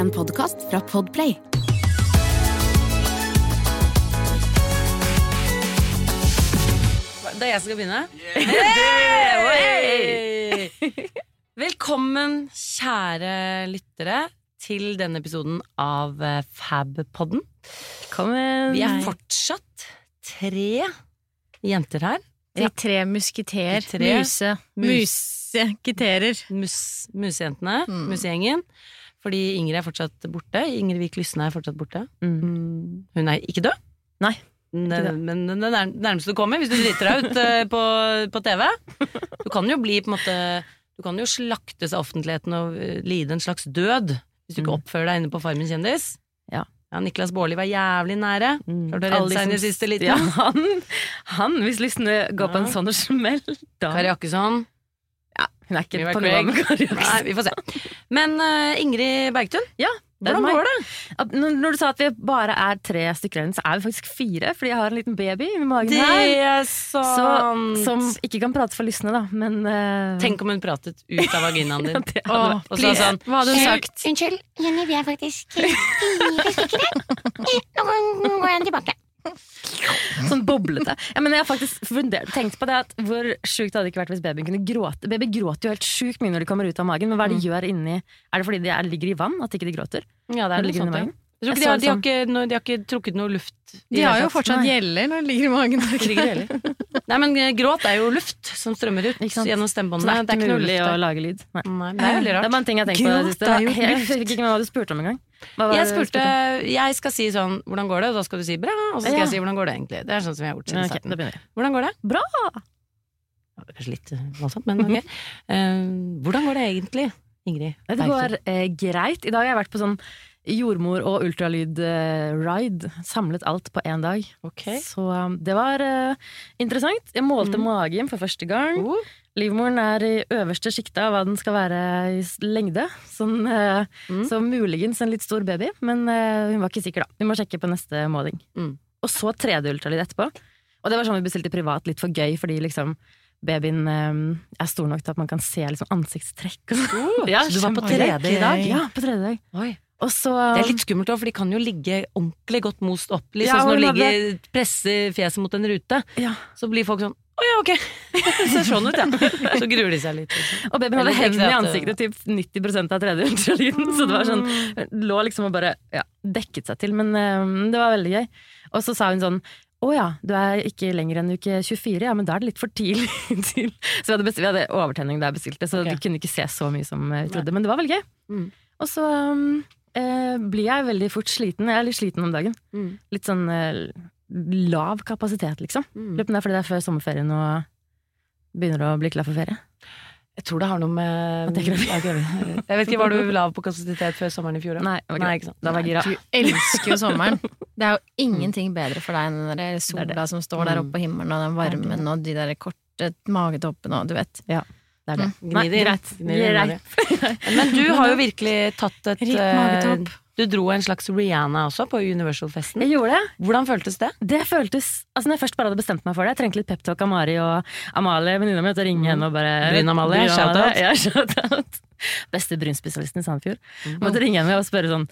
En podkast fra Podplay. Det er jeg som skal begynne? Hey! Velkommen, kjære lyttere, til denne episoden av Fabpodden Fab-podden. Vi er fortsatt tre jenter her. De tre musketer. Tre Muse. mus- Musekiterer. Mus, musejentene, Mm. musegjengen. Fordi Ingrid er fortsatt borte. Ingrid Vik Lysne er fortsatt borte. Mm. Hun er ikke død. Nei, ikke det. men det nærmeste du kommer, hvis du driter deg ut eh, på, på TV. Du kan jo bli på en måte Du kan jo slaktes av offentligheten og eh, lide en slags død hvis du ikke Mm. oppfører deg inne på Farmen kjendis. Ja. Niklas Baarli var jævlig nære. Klarte å redde seg inn i siste liten. Ja, han, han, hvis lystne går på en Ja. sånn smell, da Kari Jakkesson. Hun er ikke på nivå med Kari Nei, vi får se. Men uh, Ingrid Bergtun, Ja, hvordan går det? At Når du sa at vi bare er tre stykker, igjen, så er vi faktisk fire, fordi jeg har en liten baby i magen Det her. er Så, som ikke kan prate for lystne, da, men uh... Tenk om hun pratet ut av vaginaen din. ja, vært- og sa sånn Hva hadde hun sagt? Unnskyld, Jenny, vi er faktisk fire stykker her. Eh, Nå går jeg tilbake. Sånn boblete. Ja, men jeg har faktisk fundert, tenkt på det at hvor sjukt hadde det ikke vært hvis babyen kunne gråte. Baby gråter jo helt sjukt mye når de kommer ut av magen, men hva er det de gjør inni Er det fordi de er, ligger i vann at ikke de gråter? Ja, det er de ligger sånt, ja. Jeg tror ikke de, har, de, har sånn- ikke, de har ikke trukket noe luft. De har jo fortsatt gjeller når de ligger i magen. Ligger. Nei, men eh, gråt er jo luft som strømmer ut gjennom Så det stemmebåndene. er ikke mulig å lage lyd. Nei. Nei, det er veldig Det er rart. bare en ting jeg tenker på. Det jo Jeg fikk ikke med hva du spurte om engang. Jeg spurte? Jeg skal si sånn 'hvordan går det?' Og da skal du si 'bra', og så skal Ja. jeg si 'hvordan går det egentlig'. Det er sånn som jeg har gjort Ja, siden ok, starten. Hvordan går det? Bra! Det Kanskje litt eh, voldsomt, men ok. Eh, hvordan går det egentlig, Ingrid? Det går eh, greit. I dag har jeg vært på sånn jordmor- og ultralyd-ride. Samlet alt på én dag. Okay. Så um, det var uh, interessant. Jeg målte Mm. magen for første gang. Uh. Livmoren er i øverste sjikte av hva den skal være i lengde. Sånn, uh, Mm. Så muligens en litt stor baby, men eh, hun var ikke sikker, da. Vi må sjekke på neste måling. Mm. Og så tredje ultralyd etterpå. Og det var sånn vi bestilte privat, litt for gøy, fordi liksom babyen um, er stor nok til at man kan se liksom ansiktstrekk og sånn. Ja, så du var på tredje i dag? Ja, på tredje dag. Oi. Så Det er litt skummelt òg, for de kan jo ligge ordentlig godt most opp. Liksom, Ja, når du ligger, presser fjeset mot en rute. ja. Så blir folk sånn 'Å ja, ok'. Ser sånn ut, ja. Så gruer de seg litt. Liksom. Og babyen hadde hendene i ansiktet typ 90% av tredje ultralyden. Så det var sånn, lå liksom og bare ja, dekket seg til. Men um, det var veldig gøy. Og så sa hun sånn å ja, du er ikke lenger enn uke 24, ja, men da er det litt for tidlig til Så vi hadde, bestilt, vi hadde overtenning da jeg bestilte, så okay. vi kunne ikke se så mye som eh, vi trodde. Men det var veldig gøy. Mm. Og så um, eh, blir jeg veldig fort sliten. Jeg er litt sliten om dagen. Mm. Litt sånn eh, lav kapasitet, liksom. Mm. Lurer på om det er fordi det er før sommerferien og begynner å bli klar for ferie. Jeg tror det har noe med? Ja. Jeg vet ikke, Var du lav på kapasitet før sommeren i fjor? da? Nei, okay. Nei, ikke sant. Da var jeg gira. Du elsker jo sommeren. Det er jo ingenting bedre for deg enn den der sola Det det. som står der Mm. oppe på himmelen, og den varmen og de der korte magetoppene og du vet. Det er det. Gni det inn. greit. Men du har jo virkelig tatt et Rik eh. Du dro en slags Rihanna også på Universal-festen. Jeg gjorde det. Hvordan føltes det? Det føltes Altså Når jeg først bare hadde bestemt meg for det Jeg trengte litt peptalk av Mari og Amalie, venninna mi, til å ringe henne og bare Bryn Amalie, Bryn shout-out. Ja, shout-out. Beste brynspesialisten i Sandefjord. Mm. Måtte ringe henne og spørre sånn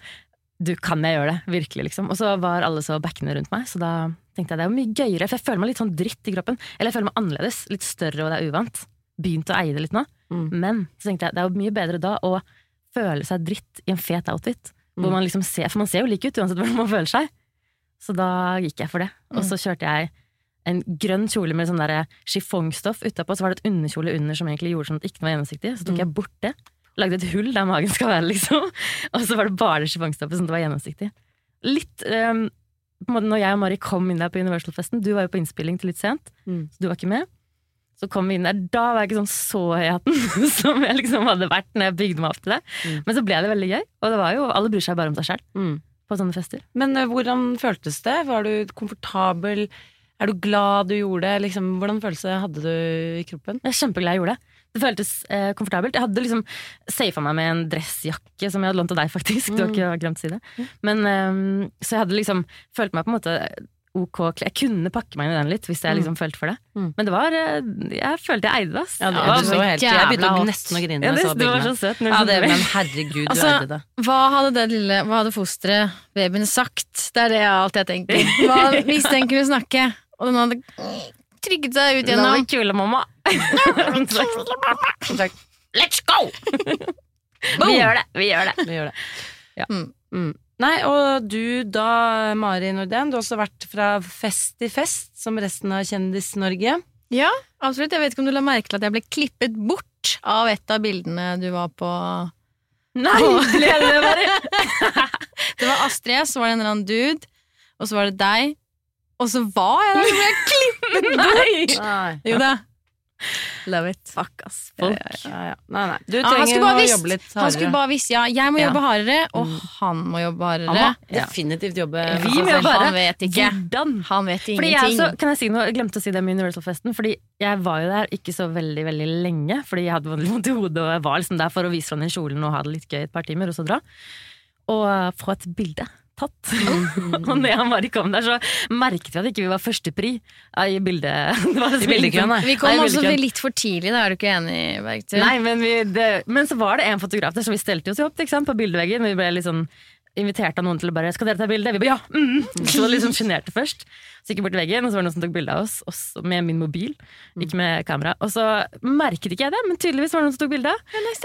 Du, kan jeg gjøre det? Virkelig, liksom. Og så var alle så backende rundt meg, så da tenkte jeg det er jo mye gøyere, for jeg føler meg litt sånn dritt i kroppen. Eller jeg føler meg annerledes. Litt større, og det er uvant. Begynt å eie det litt nå. Mm. Men så tenkte jeg det er jo mye bedre da å føle seg dritt i en fet outfit. Hvor Mm. man liksom ser, For man ser jo lik ut uansett hvordan man føler seg. Så da gikk jeg for det. Og så kjørte jeg en grønn kjole med sånn chiffongstoff utapå, så var det et underkjole under som egentlig gjorde sånn at det ikke var gjennomsiktig. Så tok Mm. jeg bort det. Lagde et hull der magen skal være, liksom. Og så var det bare chiffongstoffet sånn at det var gjennomsiktig. Litt um, på en måte Når jeg og Mari kom inn der på Universal-festen, du var jo på innspilling til litt sent, Mm. så du var ikke med. Så kom vi inn der, da var jeg ikke sånn så høy i hatten som jeg liksom hadde vært når jeg bygde meg opp til det. Mm. Men så ble det veldig gøy, og det var jo, alle bryr seg bare om seg selv Mm. på sånne fester. Men uh, hvordan føltes det? Var du komfortabel? Er du glad du gjorde det? Liksom, hvordan følelse hadde du i kroppen? Jeg er kjempeglad jeg gjorde det. Det føltes eh, komfortabelt. Jeg hadde liksom safa meg med en dressjakke som jeg hadde lånt av deg, faktisk. Du har Mm. ikke glemt å si det. Men, um, så jeg hadde liksom følt meg på en måte ok. Jeg kunne pakke meg inn i den litt hvis jeg liksom følte for det. Mm. Men det var eh, Jeg følte jeg eide det, ass. Ja, det, Det var så helt, jeg begynte nesten å grine Ja, da det, jeg så var så søt. Ja, det, men herregud, du Altså, eide det. Hva hadde det lille Hva hadde fosteret, babyen, sagt? Det er det jeg alltid tenker. Hva, hvis den kunne snakke, og den hadde trygget seg ut gjennom Den kule, mamma. Let's go! vi gjør det. Vi gjør det. Vi gjør det. Ja. Mm. Nei, og du da, Mari Nordén, du har også vært fra fest til fest, som resten av Kjendis-Norge. Ja, absolutt. Jeg vet ikke om du la merke til at jeg ble klippet bort av et av bildene du var på. Nei, ble det det bare? Det var Astrid, så var det en eller annen dude, og så var det deg. Og så var jeg der, så ble jeg klippet bort! Nei. Jo da. Love it. Fuck, ass. Folk. ja, ja. nei, nei. Du han trenger å visst. jobbe litt Han skulle bare visst, ja, jeg må Ja. jobbe hardere, og Mm. han må jobbe hardere. Han må definitivt jobbe Vi altså, må jobbe hardere. Han vet ikke. Hvordan? Han vet Fordi jeg, ingenting. så, kan jeg si noe? Jeg glemte å si det med Universal-festen. Fordi jeg var jo der ikke så veldig veldig lenge, fordi jeg hadde vondt i hodet og jeg var liksom der for å vise fram den kjolen og ha det litt gøy et par timer, og så dra. Og få et bilde tatt. og når han bare kom der, så merket vi at ikke vi var førstepri i bildet. Det var I bildekøen. Vi kom Nei, også Vilken. litt for tidlig, da er du ikke enig, Bergtun? Nei, men, vi, det, men så var det en fotograf der, så vi stelte oss jo opp ikke sant, på bildeveggen. Vi ble litt sånn invitert av noen til å bare 'Skal dere ta bilde?' Vi bare 'ja'. Mm. Så var sånn sjenerte først. Så gikk jeg bort til veggen, og så var det noen som tok bilde av oss, også med min mobil. Ikke med kamera. Og så merket ikke jeg det, men tydeligvis var det noen som tok bilde.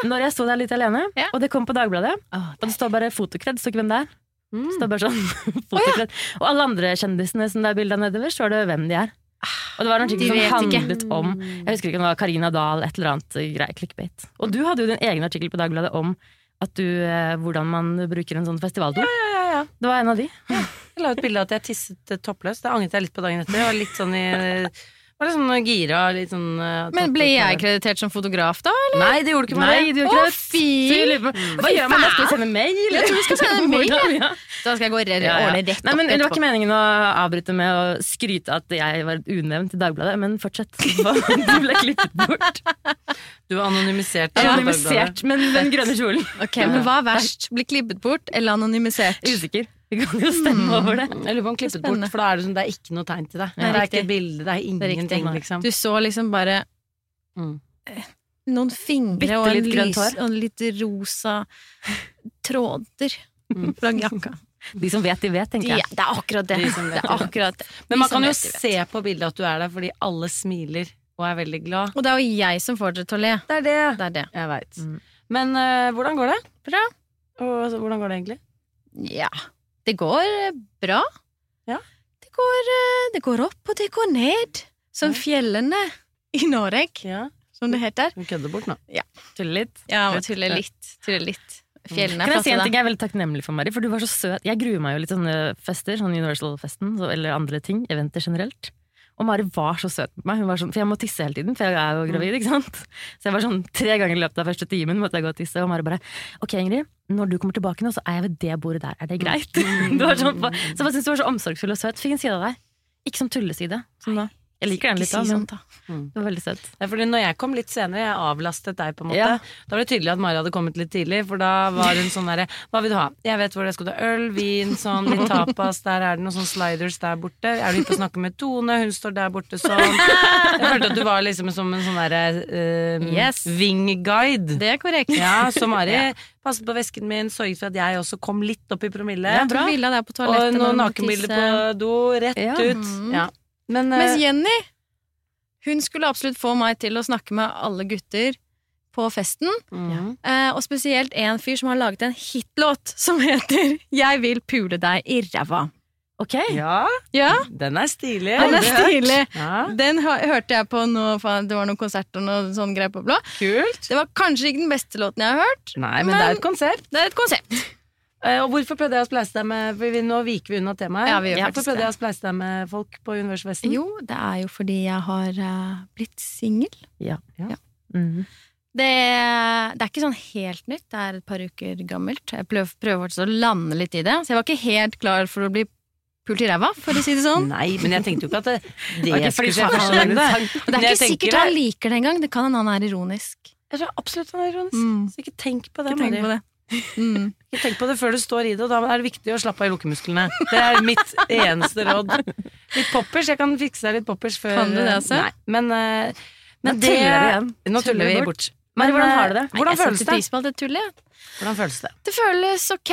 Når jeg sto der litt alene, Ja. og det kom på Dagbladet, og det står bare 'fotokred', står ikke hvem det er. Mm. Det er bare sånn fotokred. Og alle andre kjendisene som det er bilde av nedover, står det hvem de er. Og det var en artikkel som handlet ikke. om jeg husker ikke om det var Karina Dahl, et eller annet grei clickbait. Og du hadde jo din egen artikkel på Dagbladet om du, eh, hvordan man bruker en sånn festivaldo. Ja, ja, ja. Det var en av de. Jeg la ut bilde av at jeg tisset toppløst. Det angret jeg litt på dagen etter. Jeg var litt sånn i var litt sånn gira. Litt sånn, uh, Men ble jeg kreditert som fotograf, da? Nei, det gjorde du ikke med Nei, det. du gjør Å, det. fy! Jeg Hva gjør man da? Skal vi sende mail? Jeg tror vi skal sende mail, ja. Da skal jeg gå rett, Ja, ja. ordne rett Nei, men opp Det var ikke meningen å avbryte med å skryte at jeg var unevnt i Dagbladet, men fortsett. Du ble klippet bort. Du var anonymisert. Anonymisert, men den grønne kjolen. Ok, men Hva er verst? Bli klippet bort eller anonymisert? Usikker. Vi kan jo stemme over det. Jeg lurer på om klippet bort, for da er det sånn, det er ikke noe tegn til det. Nei, det er ikke et bilde, det er ingenting, Nei. liksom. Du så liksom bare Mm. noen fingre og en, lys, og en litt rosa tråder Mm. fra jakka. De som vet, de vet, tenker jeg. det er akkurat det. De vet, det er akkurat det. Men man kan jo vet, se på bildet at du er der, fordi alle smiler og er veldig glad. Og det er jo jeg som får dere til å le. Det er det. Det er det. Jeg veit. Mm. Men uh, hvordan går det? Bra. Og, altså, hvordan går det egentlig? Ja. Det går eh, bra. Ja. Det går, eh, det går opp, og det går ned. Som Ja. fjellene i Norge, Ja, som det heter. du kødder bort nå. Tulle litt. Ja, må tulle litt. Tulle litt. Fjellene Kan jeg si en ting jeg er veldig takknemlig for, Mari? For du var så søt. Jeg gruer meg jo litt til sånne fester, sånn Universal-festen eller andre ting. Eventer generelt. Og Mari var så søt med meg. Hun var sånn, for jeg må tisse hele tiden, for jeg er jo gravid. ikke sant? Så jeg var sånn tre ganger i løpet av første timen måtte jeg gå og tisse. Og Mari bare Ok, Ingrid, når du kommer tilbake nå, så er jeg ved det bordet der. Er det greit? Det var sånn, så jeg syntes du var så omsorgsfull og søt. Fikk en side av deg. Ikke som tulleside. Som da. Jeg liker den litt, si da, men sånt, da. det var veldig søtt. Ja, fordi når jeg kom litt senere, jeg avlastet deg på en måte, Ja. da var det tydelig at Mari hadde kommet litt tidlig, for da var hun sånn derre Hva vil du ha? Jeg vet hvor det skal ta øl, vin, sånn, litt tapas, der er det noen sånne sliders der borte. Er du ute på å snakke med Tone? Hun står der borte sånn. Jeg følte at du var liksom som en sånn derre um, Yes. wing-guide. Det er korrekt. Ja, så Mari passet på vesken min, sørget for at jeg også kom litt opp i promille. Ja, på og noen nakenbilder på do, rett Ja. ut. Mhm. Ja. Men, eh, Mens Jenny, hun skulle absolutt få meg til å snakke med alle gutter på festen. Eh, og spesielt en fyr som har laget en hitlåt som heter 'Jeg vil pule deg i ræva'. Ok, ja, Ja, den er stilig. den er stilig. Ja, Den hørte jeg på nå, faen, det var noen konserter og noe sånn greier på blå. kult. Det var kanskje ikke den beste låten jeg har hørt. Nei, men, det er et konsept. Det er et konsept. Eh, Og hvorfor prøvde jeg å spleise deg med for vi, Nå viker vi unna temaet. Ja, vi Hvorfor prøvde det. jeg å spleise deg med folk på Universfesten? Jo, det er jo fordi jeg har eh, blitt singel. Mhm. Det, det er ikke sånn helt nytt, det er et par uker gammelt. Jeg prøver, prøver å lande litt i det, så jeg var ikke helt klar for å bli pult i ræva, for å si det sånn. Nei, men jeg tenkte jo ikke at det, det fordi skulle skje første gang. det det. er det ikke sikkert han liker det engang, det kan hende han er ironisk. Jeg tror absolutt han er ironisk. Mm. Så ikke tenk på det, Ikke tenk på det. Mm. Tenk på det før du står i det, og da er det viktig å slappe av i lukkemusklene. Det er mitt eneste råd. Litt poppers. Jeg kan fikse deg litt poppers før Kan du det også? Nei, men, eh, men Nå det tuller. Nå tuller vi bort. Men hvordan eh, har du det? Hvordan jeg føles det? på det tullet. jeg. Hvordan føles det? Det føles ok.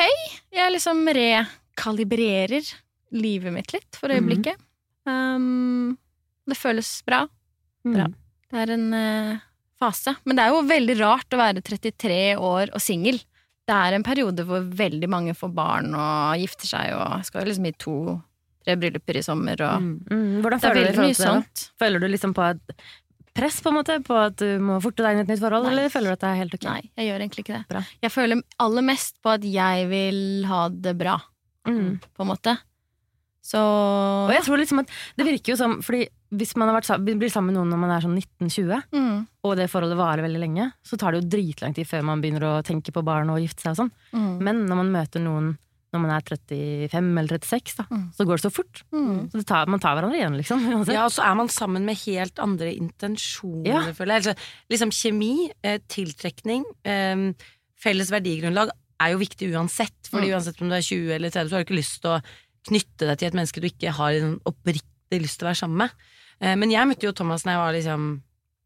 Jeg liksom rekalibrerer livet mitt litt for øyeblikket. um, det føles bra. Bra. Mm. Det er en uh, fase. Men det er jo veldig rart å være 33 år og singel. Det er en periode hvor veldig mange får barn og gifter seg og skal liksom i to-tre brylluper i sommer og Mm. Mm, hvordan er føler du det? sånt. Føler du liksom på et press på en måte På at du må forte deg inn i et nytt forhold, Nei. eller føler du at det er helt ok? Nei, jeg gjør egentlig ikke det. Bra. Jeg føler aller mest på at jeg vil ha det bra, Mm. på en måte. Så Og jeg tror liksom at det virker jo som Fordi hvis man har vært, blir sammen med noen når man er sånn 19-20, mm, og det forholdet varer veldig lenge, så tar det jo dritlang tid før man begynner å tenke på barn og gifte seg og sånn. mm, Men når man møter noen når man er 35 eller 36, da, Mm. så går det så fort. mm. Så det tar, man tar hverandre igjen, liksom. uansett. Ja, og så er man sammen med helt andre intensjoner, Ja. føler jeg. Altså, liksom kjemi, eh, tiltrekning, eh, felles verdigrunnlag er jo viktig uansett. Fordi Mm. uansett om du er 20 eller 30, så har du ikke lyst til å knytte deg til et menneske du ikke har en oppriktig lyst til å være sammen med. Eh, men jeg møtte jo Thomas da jeg var liksom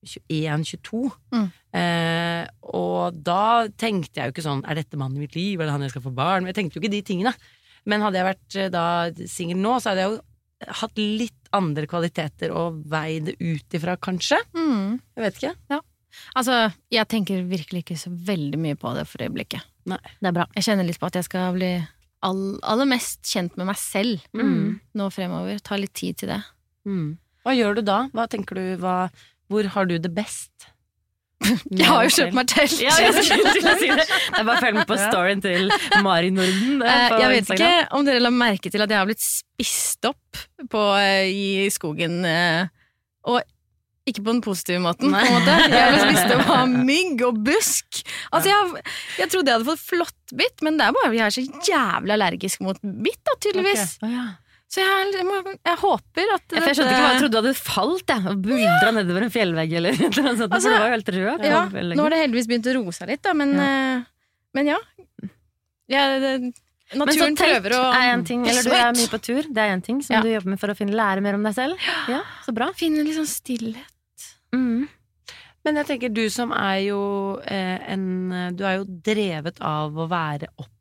21-22. Mm. Eh, og da tenkte jeg jo ikke sånn Er dette mannen i mitt liv? Er det han jeg skal få barn? Jeg tenkte jo ikke de tingene. Men hadde jeg vært eh, da singel nå, så hadde jeg jo hatt litt andre kvaliteter å veie det ut ifra, kanskje. Mm. Jeg vet ikke. Altså, jeg tenker virkelig ikke så veldig mye på det for øyeblikket. Det er bra. Jeg kjenner litt på at jeg skal bli all, aller mest kjent med meg selv Mm. nå fremover. Ta litt tid til det. Hva gjør du da? Hva tenker du, hva, hvor har du det best? Jeg har jo kjøpt meg telt! Ja, jeg skulle si det. Jeg bare følger med på storyen til Mari Norden. eh, Eh, jeg vet ikke om dere la merke til at jeg har blitt spist opp på, eh, i skogen. Og ikke på den positive måten. På en måte. Jeg ble spist opp av mygg og busk. Altså, jeg, jeg trodde jeg hadde fått flåttbitt, men det er bare jeg er så jævlig allergisk mot bitt, da, tydeligvis. Å, ja. Så jeg, jeg, må, jeg håper at Jeg skjønte ikke hva jeg trodde du hadde falt jeg, og buldra nedover en fjellvegg. Eller, annet sånt, Altså, for du var jo helt rød. Ja, nå har det heldigvis begynt å roe seg litt, da, men Ja. ja. Men ja. ja det, Men så naturen prøver å er en ting, eller du er mye på tur. Det er en ting som Ja. du jobber med for å finne, lære mer om deg selv. Ja, så bra. Finne litt sånn stillhet. Mm. Men jeg tenker du som er jo eh, en Du er jo drevet av å være opptatt,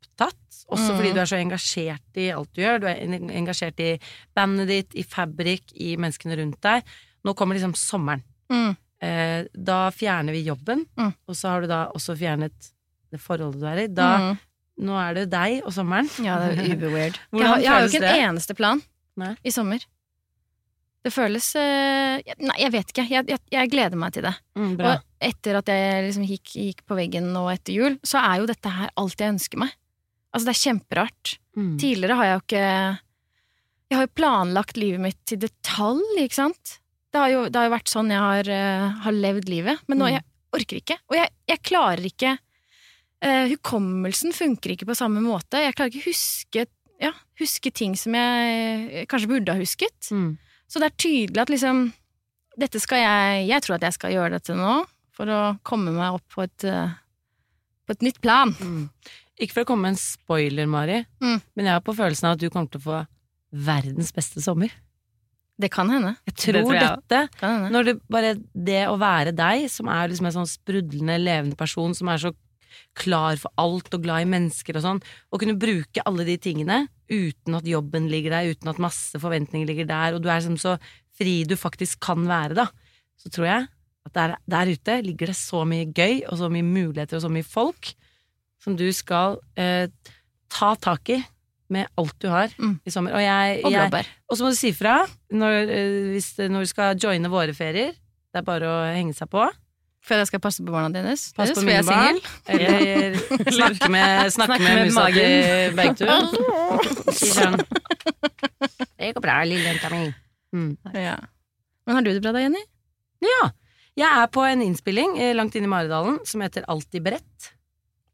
også Mm. fordi du er så engasjert i alt du gjør. Du er engasjert i bandet ditt, i Fabrik, i menneskene rundt deg. Nå kommer liksom sommeren. Mm. Eh, da fjerner vi jobben, Mm. og så har du da også fjernet det forholdet du er i. Da, Mm. Nå er det deg og sommeren. Ja, det er uber-weird. Jeg, har- jeg har jo ikke en eneste plan Nei. i sommer. Det føles eh, Nei, jeg vet ikke. Jeg, jeg, jeg gleder meg til det. Mm. Og etter at jeg liksom gikk, gikk på veggen nå etter jul, så er jo dette her alt jeg ønsker meg. Altså, det er kjemperart. Mm. Tidligere har jeg jo ikke Jeg har jo planlagt livet mitt til detalj, ikke sant? Det har jo, det har jo vært sånn jeg har, uh, har levd livet. Men nå Mm. jeg orker ikke. Og jeg, jeg klarer ikke uh, Hukommelsen funker ikke på samme måte. Jeg klarer ikke huske, ja, huske ting som jeg kanskje burde ha husket. Mm. Så det er tydelig at liksom Dette skal jeg Jeg tror at jeg skal gjøre dette nå, for å komme meg opp på et, eh, på et nytt plan. Mm. Ikke for å komme med en spoiler, Mari, Mm. men jeg har på følelsen av at du kommer til å få verdens beste sommer. Det kan hende. Jeg tror, tror jeg dette. Når det bare det å være deg, som er liksom en sånn sprudlende, levende person, som er så klar for alt og glad i mennesker og sånn, å kunne bruke alle de tingene uten at jobben ligger der, uten at masse forventninger ligger der, og du er liksom så fri du faktisk kan være, da, så tror jeg at der, der ute ligger det så mye gøy, og så mye muligheter og så mye folk, som du skal eh, ta tak i med alt du har Mm. i sommer. Og jeg, Og jeg, blåbær. og så må du si fra når, eh, hvis, når du skal joine våre ferier. Det er bare å henge seg på. For jeg skal passe på barna deres. Pass Deres, på mine barn. singel. Eller snakke med, snakke Snakke med med musa di begge to. Si sånn Det går bra, lille jenta mi. Mm. Ja. Men har du det bra da, Jenny? Ja. Jeg er på en innspilling eh, langt inn i Maridalen som heter Alltid beredt.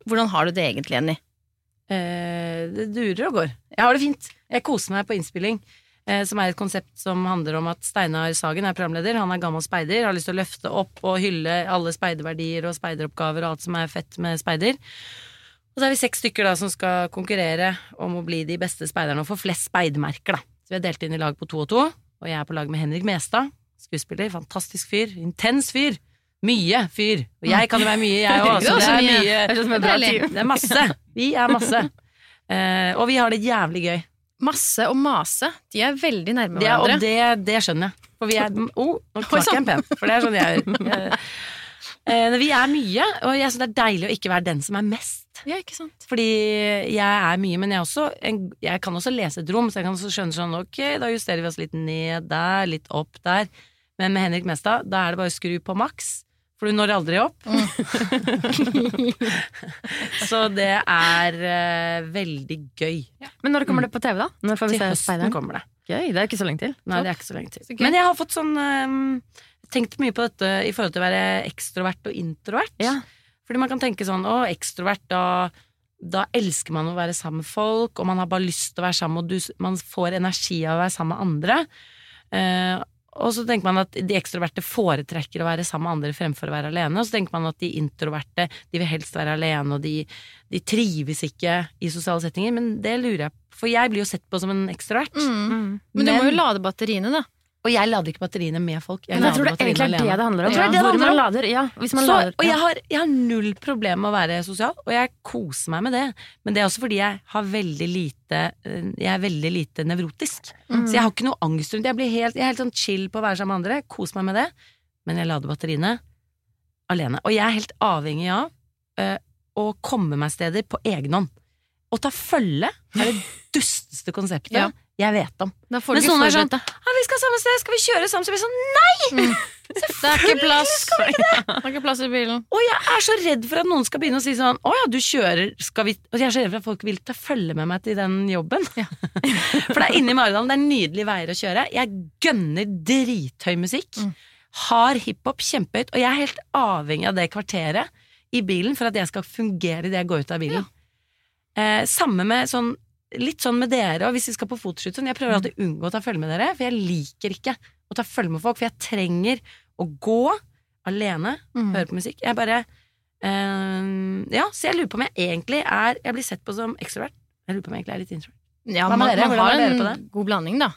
Hvordan har du det egentlig, Jenny? Eh, det durer og går. Jeg har det fint. Jeg koser meg på innspilling. Eh, som er et konsept som handler om at Steinar Sagen er programleder. Han er gammel speider, har lyst til å løfte opp og hylle alle speiderverdier og speideroppgaver og alt som er fett med speider. Og så er vi seks stykker da som skal konkurrere om å bli de beste speiderne og få flest speidmerker, da. Så vi er delt inn i lag på to og to, og jeg er på lag med Henrik Mestad, skuespiller, fantastisk fyr, intens fyr. Mye fyr. Og jeg kan jo være mye, jeg òg, så det er mye. Det er sånn masse. Vi er masse. Uh, og vi har det jævlig gøy. Masse og mase, de er veldig nærme og hverandre. det, det skjønner jeg. For vi er oh, Nå knakk jeg en pen, for det er sånn jeg gjør. Uh, vi er mye, og jeg syns det er deilig å ikke være den som er mest. Ja, ikke sant? Fordi jeg er mye, men jeg, også jeg kan også lese et rom, så jeg kan også skjønne sånn ok, da justerer vi oss litt ned der, litt opp der. Men med Henrik Mestad, da er det bare å skru på maks, for du når aldri opp. så det er uh, veldig gøy. Men når kommer det på TV, da? Når får vi Til se høsten Speideren? kommer det. Gøy, det er ikke så lenge til. Nei, det er ikke så lenge til. Så. Men jeg har fått sånn um, Tenkt mye på dette i forhold til å være ekstrovert og introvert. Ja. Fordi man kan tenke sånn å, ekstrovert, da, da elsker man å være sammen med folk, og man har bare lyst til å være sammen, og du, man får energi av å være sammen med andre. Eh, og så tenker man at de ekstroverte foretrekker å være sammen med andre fremfor å være alene. Og så tenker man at de introverte de vil helst være alene, og de, de trives ikke i sosiale settinger. Men det lurer jeg på, for jeg blir jo sett på som en ekstrovert. Mm. Mm. Men du må jo lade batteriene, da. Og jeg lader ikke batteriene med folk. Men jeg tror det egentlig er det det handler om. Jeg det Hvor man om. lader, ja, hvis man Så, lader, og jeg har, jeg har null problem med å være sosial, og jeg koser meg med det. Men det er også fordi jeg har veldig lite eh, Jeg er veldig lite nevrotisk. Mm. Så jeg har ikke noe angst rundt det. Jeg, helt, jeg er helt sånn chill på å være sammen med andre, koser meg med det. Men jeg lader batteriene alene. Og jeg er helt avhengig av øh, å komme meg steder på egen hånd. Å ta følge er det dusteste konseptet Ja. Jeg vet om. Men sånn er sånn. Ja, vi skal samme sted, skal vi kjøre sammen? Så blir sånn, nei! Det er ikke plass. Det er ikke plass i bilen. Og jeg er så redd for at noen skal begynne å si sånn Å ja, du kjører, skal vi Og jeg er så redd for at folk vil ta følge med meg til den jobben. for det er inne i Maridalen, det er nydelige veier å kjøre. Jeg gønner drithøy musikk. Mm. Har hiphop, kjempehøyt. Og jeg er helt avhengig av det kvarteret i bilen for at jeg skal fungere idet jeg går ut av bilen. Eh, samme med sånn Litt sånn med dere, og hvis vi skal på fotoshoot sånn, Jeg prøver alltid å unngå å ta følge med dere, for jeg liker ikke å ta følge med folk. For jeg trenger å gå alene, Mm. høre på musikk. Jeg bare øh, Ja, så jeg lurer på om jeg egentlig er Jeg blir sett på som ekstrovert. Jeg lurer på om jeg egentlig er litt introvert. Ja, Hva med dere? man har dere en på det? god blanding, da.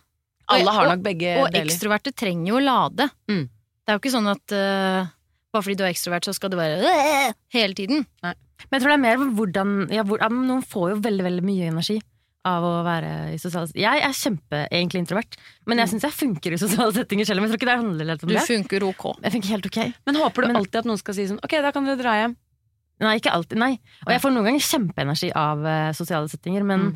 Alle har og- nok begge Og deler. ekstroverte trenger jo å lade. Mm. Det er jo ikke sånn at uh, bare fordi du er ekstrovert, så skal du være «Øh!» hele tiden. Men jeg tror det er mer hvordan ja, hvor, ja, Noen får jo veldig veldig mye energi av å være i sosiale Jeg er kjempe egentlig introvert, men jeg syns jeg funker i sosiale settinger selv Men jeg tror ikke det handler helt om Du det. funker ok. Jeg funker helt ok. Men håper du Men- alltid at noen skal si sånn Ok, da kan dere dra hjem. Nei, ikke alltid. Nei. Og jeg får noen ganger kjempeenergi av uh, sosiale settinger, men,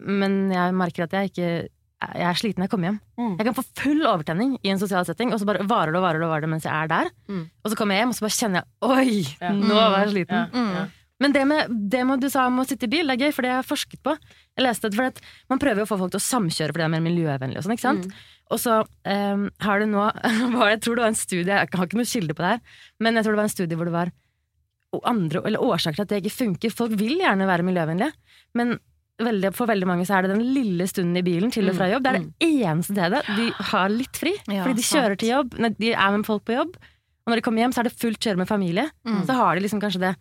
men jeg merker at jeg ikke jeg er sliten når jeg kommer hjem. Mm. Jeg kan få full overtenning i en sosial setting, og så bare varer det og varer det, og varer det mens jeg er der. Mm. Og så kommer jeg hjem, og så bare kjenner jeg Oi, Ja. nå var jeg sliten. Ja, Mm. ja. Men det med, det med du sa om å sitte i bil, det er gøy, for det har jeg forsket på. Jeg leste det, for Man prøver jo å få folk til å samkjøre, for det er mer miljøvennlig. Og sånn, ikke sant? Og så um, har du nå Jeg tror det var en studie, jeg har ikke noe kilde på det her, men jeg tror det var en studie hvor det var andre, eller årsaker til at det ikke funker. Folk vil gjerne være miljøvennlige, men veldig, for veldig mange så er det den lille stunden i bilen til og fra jobb. Det er det eneste stedet de har litt fri. Ja, fordi de sant. kjører til jobb, de er med folk på jobb, og når de kommer hjem, så er det fullt kjøre med familie. Mm. Så har de liksom kanskje det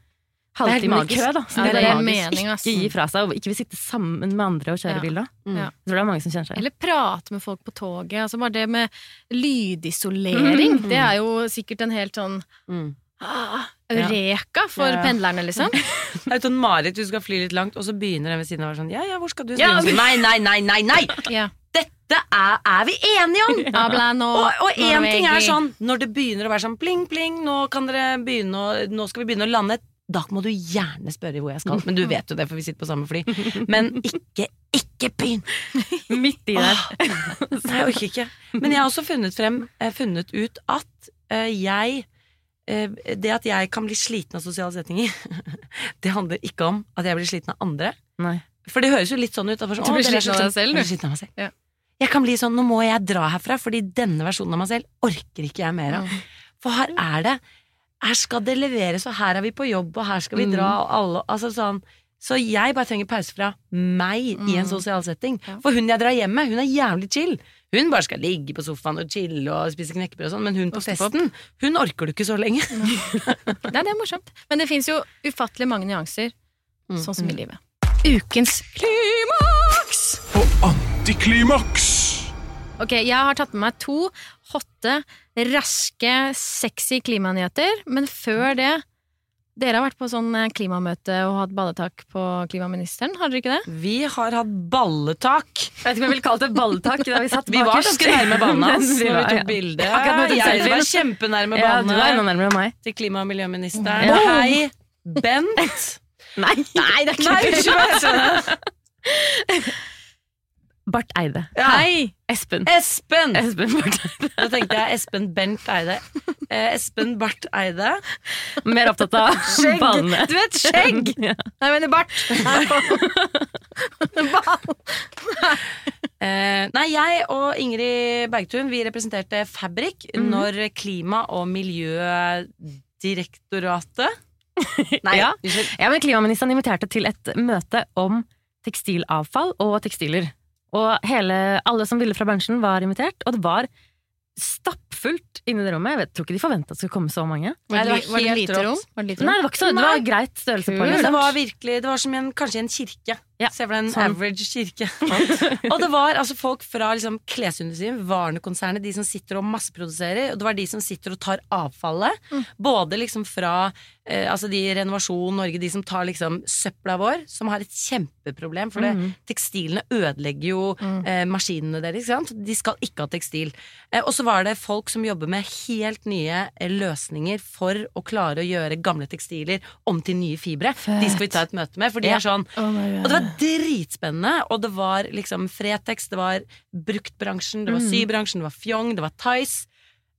halvtime i kø, da. Ja, Som de det er mening, ass. ikke gi fra seg, og ikke vil sitte sammen med andre og kjøre Ja. bil da. Mm. Ja. Jeg tror det er mange som kjenner seg. Eller prate med folk på toget. Altså bare det med lydisolering. Mm. Det er jo sikkert en helt sånn Mm. ah, eureka for Ja. pendlerne, liksom. Det er sånn Marit, du skal fly litt langt, og så begynner den ved siden av sånn Ja, ja, hvor skal du? Ja, sånn, nei, nei, nei, nei, nei! Ja. Dette er, er vi enige om! No, Og, og én ting er sånn, når det begynner å være sånn pling, pling, nå kan dere begynne å, Nå skal vi begynne å lande. Da må du gjerne spørre hvor jeg skal, men du vet jo det, for vi sitter på samme fly. Men ikke, ikke begynn! Midt i der. Nei, jeg orker ikke. Men jeg har også funnet, frem, eh, funnet ut at eh, jeg eh, Det at jeg kan bli sliten av sosiale setninger, det handler ikke om at jeg blir sliten av andre. Nei. For det høres jo litt sånn ut. Sånn, Du blir «Å, dere er så sliten av deg selv, du. Blir sliten av meg selv. Ja. Jeg kan bli sånn, nå må jeg dra herfra, fordi denne versjonen av meg selv orker ikke jeg mer av. For her er det Her skal det leveres, og her er vi på jobb, og her skal vi dra, og alle Altså sånn Så jeg bare trenger pause fra meg i en Mm. sosial setting. Ja. For hun jeg drar hjem med, hun er jævlig chill. Hun bare skal ligge på sofaen og chille og spise knekkebrød og sånn, men hun på Ostepop. festen, hun orker du ikke så lenge. Nei, det er morsomt. Men det fins jo ufattelig mange nyanser Mm. sånn som i livet. Ukens klimaks! Og antiklimaks! Ok, jeg har tatt med meg to hotte, raske, sexy klimanyheter, men før det Dere har vært på sånn eh, klimamøte og hatt balletak på klimaministeren, har dere ikke det? Vi har hatt balletak. Jeg vet ikke om jeg ville kalt det balletak. Da vi satt Vi var ganske nærme banen hans når vi var- tok ja. bilde. Jeg var kjempenærme Ja, du var enda banen meg. til klima- og miljøministeren. Ja. Hei, Bent. Nei, Nei det er Nei, unnskyld. Barth Eide. Ja. Hei! Espen. Espen. Espen Barth Eide. Da tenkte jeg Espen Bent Eide. Eh, Espen Barth Eide. Mer opptatt av Skjegg. ballene. Du vet, skjegg! Ja. Nei, jeg mener bart. Nei. Eh, nei, jeg og Ingrid Bergtun vi representerte Fabrik Mhm. når Klima- og miljødirektoratet Nei, Ja. Ja, men Klimaministeren inviterte til et møte om tekstilavfall og tekstiler. Og hele, alle som ville fra bransjen var invitert, og det var stappfullt inne i det rommet. Jeg vet, tror ikke de forventa at det skulle komme så mange. Det var Var det helt lite rom? Var det lite Nei, det var ikke så, det var greit størrelse på det. det var virkelig, det var som en, kanskje en kirke. Ja, Se for deg en sånn. average kirke. og det var altså folk fra liksom, klesindustrien, Varne-konsernet, de som sitter og masseproduserer. Og det var de som sitter og tar avfallet. Både liksom fra eh, altså de Renovasjon Norge, de som tar liksom søpla vår, som har et kjempeproblem. For det, Mhm. tekstilene ødelegger jo eh, maskinene deres. De skal ikke ha tekstil. Eh, og så var det folk som jobber med helt nye eh, løsninger for å klare å gjøre gamle tekstiler om til nye fibre. De skal vi ta et møte med, for de Ja. er sånn Oh og det var dritspennende, og det var liksom Fretex, det var bruktbransjen, det var Mm. sybransjen, det var Fjong, det var Tice.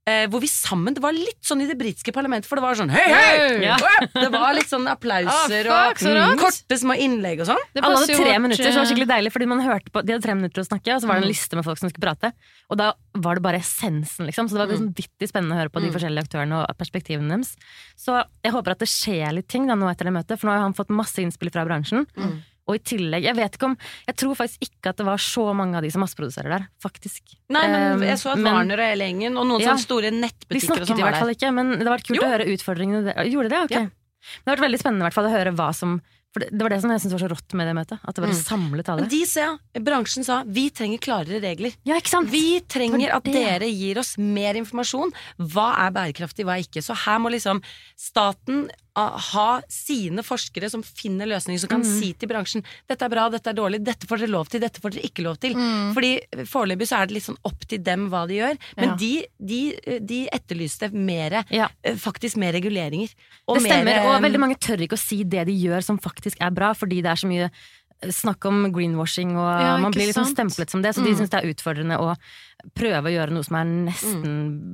Eh, hvor vi sammen Det var litt sånn i det britiske parlamentet, for det var sånn hei, hei! Ja. Det var litt sånn applauser Ah, fuck, så og mm, korte små innlegg og sånn. Alle hadde tre minutter, så det var eh, skikkelig deilig. Fordi man hørte på, De hadde tre minutter å snakke, og så var det Mm. en liste med folk som skulle prate. Og da var det bare essensen, liksom. Så det var Mm. liksom vittig spennende å høre på de forskjellige aktørene og perspektivene deres. Så jeg håper at det skjer litt ting da nå etter det møtet, for nå har han fått masse innspill fra bransjen. Mm. Og i tillegg, jeg vet ikke om Jeg tror faktisk ikke at det var så mange av de som masseproduserer der, faktisk. Nei, men Um, jeg så at Warner og hele gjengen, og noen Ja. sånne store nettbutikker De snakket sånn i hvert fall ikke, men det har vært kult Jo. å høre utfordringene der. Gjorde det? Ok. Ja. Men det har vært veldig spennende i hvert fall å høre hva som For det, det var det som jeg syntes var så rått med det møtet. At det var Mm. samlet alle. De sa, bransjen sa vi trenger klarere regler. Ja? Vi trenger at dere gir oss mer informasjon. Hva er bærekraftig, hva er ikke. Så her må liksom staten ah, ha sine forskere som finner løsninger, som kan mm. si til bransjen dette er bra, dette er dårlig, dette får dere lov til, dette får dere ikke lov til. Mm. Fordi foreløpig så er det litt sånn opp til dem hva de gjør. Men Ja. de, de, de etterlyste mer, Ja. eh, faktisk mer reguleringer. Det stemmer, mer, og eh, veldig mange tør ikke å si det de gjør som faktisk er bra, fordi det er så mye eh, snakk om greenwashing, og Ja, man blir liksom stemplet som det, så de syns det er utfordrende å prøve å gjøre noe som er nesten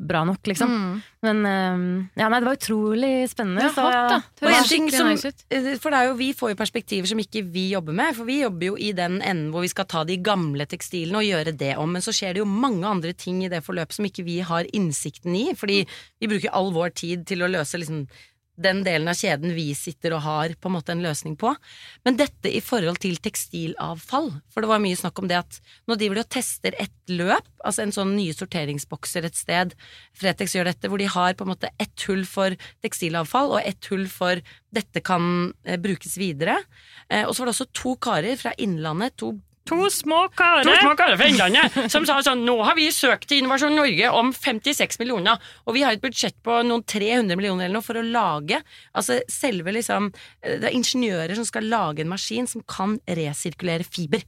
bra nok, liksom. Mm. Men eh, ja, nei, det var utrolig spennende. Ja, så, hot, da. Det ting som-. Eh, For det er jo, vi får jo perspektiver som ikke vi jobber med. For vi jobber jo i den enden hvor vi skal ta de gamle tekstilene og gjøre det om. Men så skjer det jo mange andre ting i det forløpet som ikke vi har innsikten i. Fordi vi bruker all vår tid til å løse liksom den delen av kjeden vi sitter og har på en måte en løsning på. Men dette i forhold til tekstilavfall, for det var mye snakk om det at nå driver de og tester et løp, altså en sånn nye sorteringsbokser et sted. Fretex gjør dette, hvor de har på en måte ett hull for tekstilavfall og ett hull for dette kan eh, brukes videre. Eh, og så var det også to karer fra Innlandet, to To små karer. To små karer fra Innlandet som sa sånn Nå har vi søkt til Innovasjon Norge om 56 millioner, og vi har et budsjett på noen 300 millioner eller noe for å lage Altså selve liksom eh, Det er ingeniører som skal lage en maskin som kan resirkulere fiber.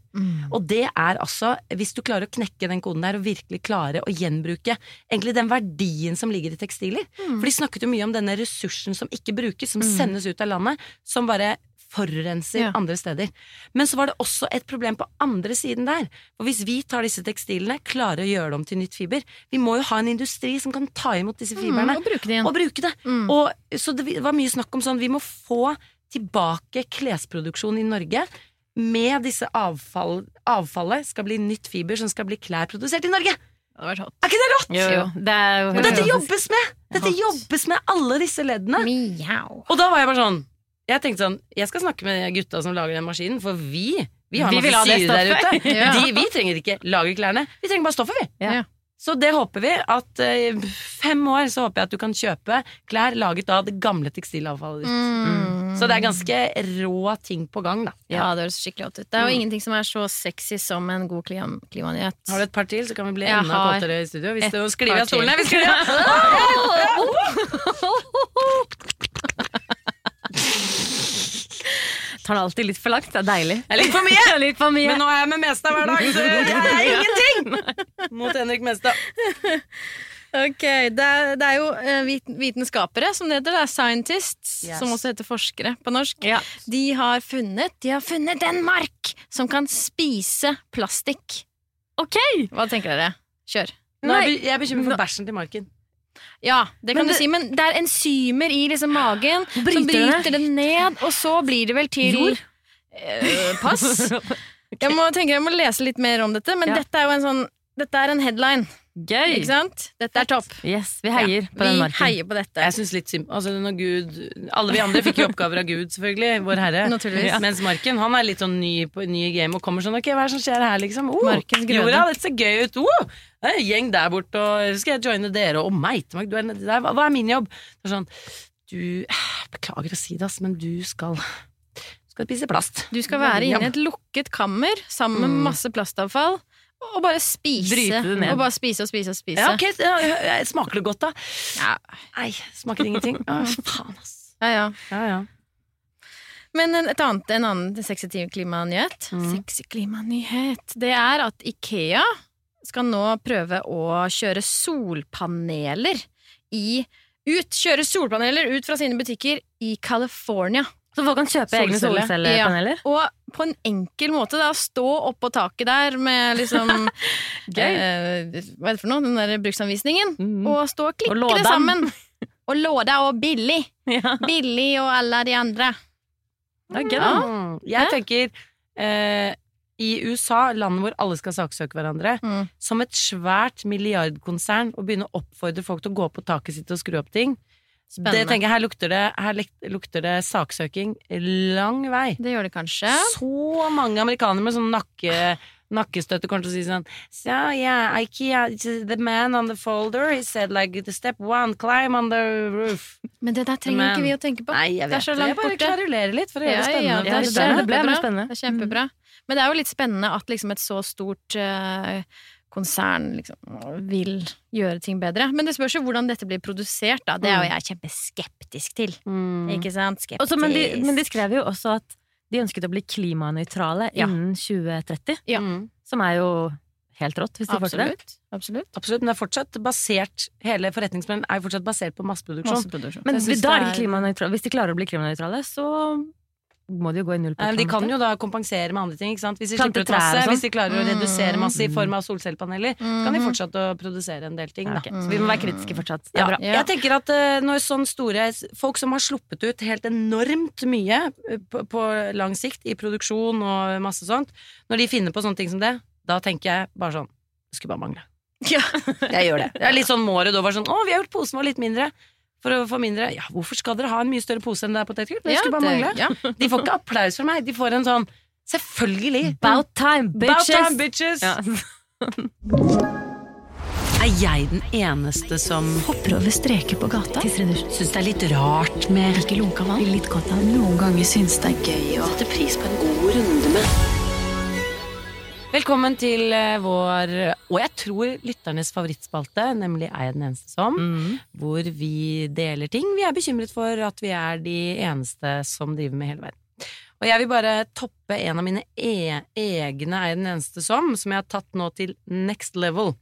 Og det er altså, hvis du klarer å knekke den koden der og virkelig klare å gjenbruke egentlig den verdien som ligger i tekstiler. For de snakket jo mye om denne ressursen som ikke brukes, som sendes ut av landet, som bare forurenser Ja. andre steder. Men så var det også et problem på andre siden der. For hvis vi tar disse tekstilene, klarer å gjøre dem til nytt fiber Vi må jo ha en industri som kan ta imot disse fibrene Mm, og bruke det og bruke det. Mm. Og, så det var mye snakk om sånn Vi må få tilbake klesproduksjon i Norge. Med disse avfall, avfallet skal bli nytt fiber som skal bli klær produsert i Norge! Er ikke det rått? Jo, jo, det er Og dette jobbes med! Dette jobbes med alle disse leddene. Miau. Og da var jeg bare sånn Jeg tenkte sånn Jeg skal snakke med gutta som lager den maskinen, for vi vi har Vi masse syre der ute. Ja. De, vi trenger ikke lage klærne. Vi trenger bare stoffet, vi. Ja. Ja. Så det håper vi at uh, fem år så håper jeg at du kan kjøpe klær laget av det gamle tekstilavfallet ditt. Mm. Så det er ganske rå ting på gang, da. Ja, det høres skikkelig hot ut. Det er jo Mm. ingenting som er så sexy som en god klima klimanyhet. Har du et par til, så kan vi bli Jeg enda kåtere i studio. Hvis du sklir av stolene. til. Vi sklir av! Tar det alltid litt for langt. Det er deilig. Det er litt for mye! litt for mye. Men nå er jeg med Mestad hver dag, så jeg er ingenting mot Henrik Mestad. Ok, det er, det er jo eh, vitenskapere, som det heter. Det er scientists, Yes. som også heter forskere på norsk. Ja. De har funnet De har funnet en mark som kan spise plastikk. Ok! Hva tenker dere? Kjør. Nå jeg er bekymret for bæsjen til Marken. Ja, det kan Men du det- si, men det er enzymer i liksom magen som Bryter det bryter det ned, og så blir det vel til Jord? Eh, pass. Jeg må tenke jeg må lese litt mer om dette, men Ja. dette er jo en sånn Dette er en headline, Gøy! ikke sant? Dette er topp. Yes, vi heier Ja, på den Vi heier på dette. Jeg synes litt altså, når Gud Alle vi andre fikk jo oppgaver av Gud, selvfølgelig. Vår Herre. Naturligvis. Mens Marken han er litt sånn ny, på, ny i game og kommer sånn Ok, hva er det som skjer her, liksom? Oh, Markens jorda, dette ser gøy ut. Oh, det er en gjeng der borte, og skal jeg joine dere? Og meg, Mark, du er nedi der. Hva, hva er min jobb? Det er sånn Du Beklager å si det, ass, men du skal Du skal spise plast. Du skal være inne i et lukket kammer sammen med Mm. masse plastavfall, og bare spise. Og bare spise og spise og spise. Ja, okay. ja, Smaker det godt, da? Ja, Nei, smaker ingenting. Å, faen, ass. ja, ja. Men en, et annet, en annen sexy klimanyhet Mm. Sexy klimanyhet Det er at Ikea skal nå prøve å kjøre solpaneler i ut, Kjøre solpaneler ut fra sine butikker i California. Så folk kan kjøpe egne solcellepaneler? solcellepaneler? Og på en enkel måte, da, stå oppå taket der med liksom Gøy. eh, Hva er det for noe? Den der bruksanvisningen. Mm. Og stå og klikke Og det sammen. Og låda og billig. Ja. Billig og alle de andre. Det er gøy, da. Jeg tenker eh, i USA, landet hvor alle skal saksøke hverandre, Mm. som et svært milliardkonsern å begynne å oppfordre folk til å gå på taket sitt og skru opp ting. Spennende. Det tenker jeg, Her lukter det, her lukter det saksøking lang vei. Det gjør det kanskje. Så mange amerikanere med sånn nakke, nakkestøtte kommer til å si sånn So yeah, IKEA, the man on the folder, he said like the step one, climb on the roof. Men det der trenger Men- ikke vi å tenke på. Nei, jeg Det er vet så det. langt Jeg bare borte. klarulerer litt for å gjøre det spennende. ja, det er alle det lytterne. ble mer kjempebra. spennende. Det er kjempebra. Men det er jo litt spennende at liksom et så stort eh, konsern liksom, vil gjøre ting bedre. Men det spørs jo hvordan dette blir produsert, da. Det er jo jeg kjempeskeptisk til. Mm. Ikke sant? Skeptisk. Også, men, de, men de skrev jo også at de ønsket å bli klimanøytrale Ja. innen 2030. Ja. Mm. Som er jo helt rått, hvis de får til det. Absolutt. Absolutt. Absolutt, men det er fortsatt basert Hele forretningsplanen er jo fortsatt basert på masseproduksjon. Masseproduksjon. Men da er de klimanøytrale. Hvis de klarer å bli klimanøytrale, så må de jo gå i null på Nei, de kan jo da kompensere med andre ting. Ikke sant? Hvis de slipper ut masse, sånn. hvis de klarer å redusere masse i Mm. form av solcellepaneler, så kan de fortsette å produsere en del ting. Ja, Da. ok. Så vi må være kritiske fortsatt. Det Ja, bra. Ja. Jeg tenker at eh, når sånn store Folk som har sluppet ut helt enormt mye eh, på, på lang sikt i produksjon og masse sånt, når de finner på sånne ting som det, da tenker jeg bare sånn Det skulle bare mangle. Ja. Jeg gjør det. Det er litt sånn måret da var sånn Å, vi har gjort posen vår litt mindre. For å få mindre Ja, hvorfor skal dere ha en mye større pose enn det er potetgull? Det Ja, skulle bare det- mangle. ja. De får ikke applaus fra meg. De får en sånn Selvfølgelig! About time, bitches! About time, bitches! Ja. Er jeg den eneste som Hopper over streker på gata. syns det er litt rart med Ikke lunka vann. Litt godt av noen ganger syns det er gøy å sette pris på en god runde med Velkommen til eh, vår, og jeg tror lytternes favorittspalte, nemlig Er jeg den eneste som? Mm. Hvor vi deler ting vi er bekymret for at vi er de eneste som driver med hele verden. Og jeg vil bare toppe en av mine e egne Er jeg den eneste som, som jeg har tatt nå til next level.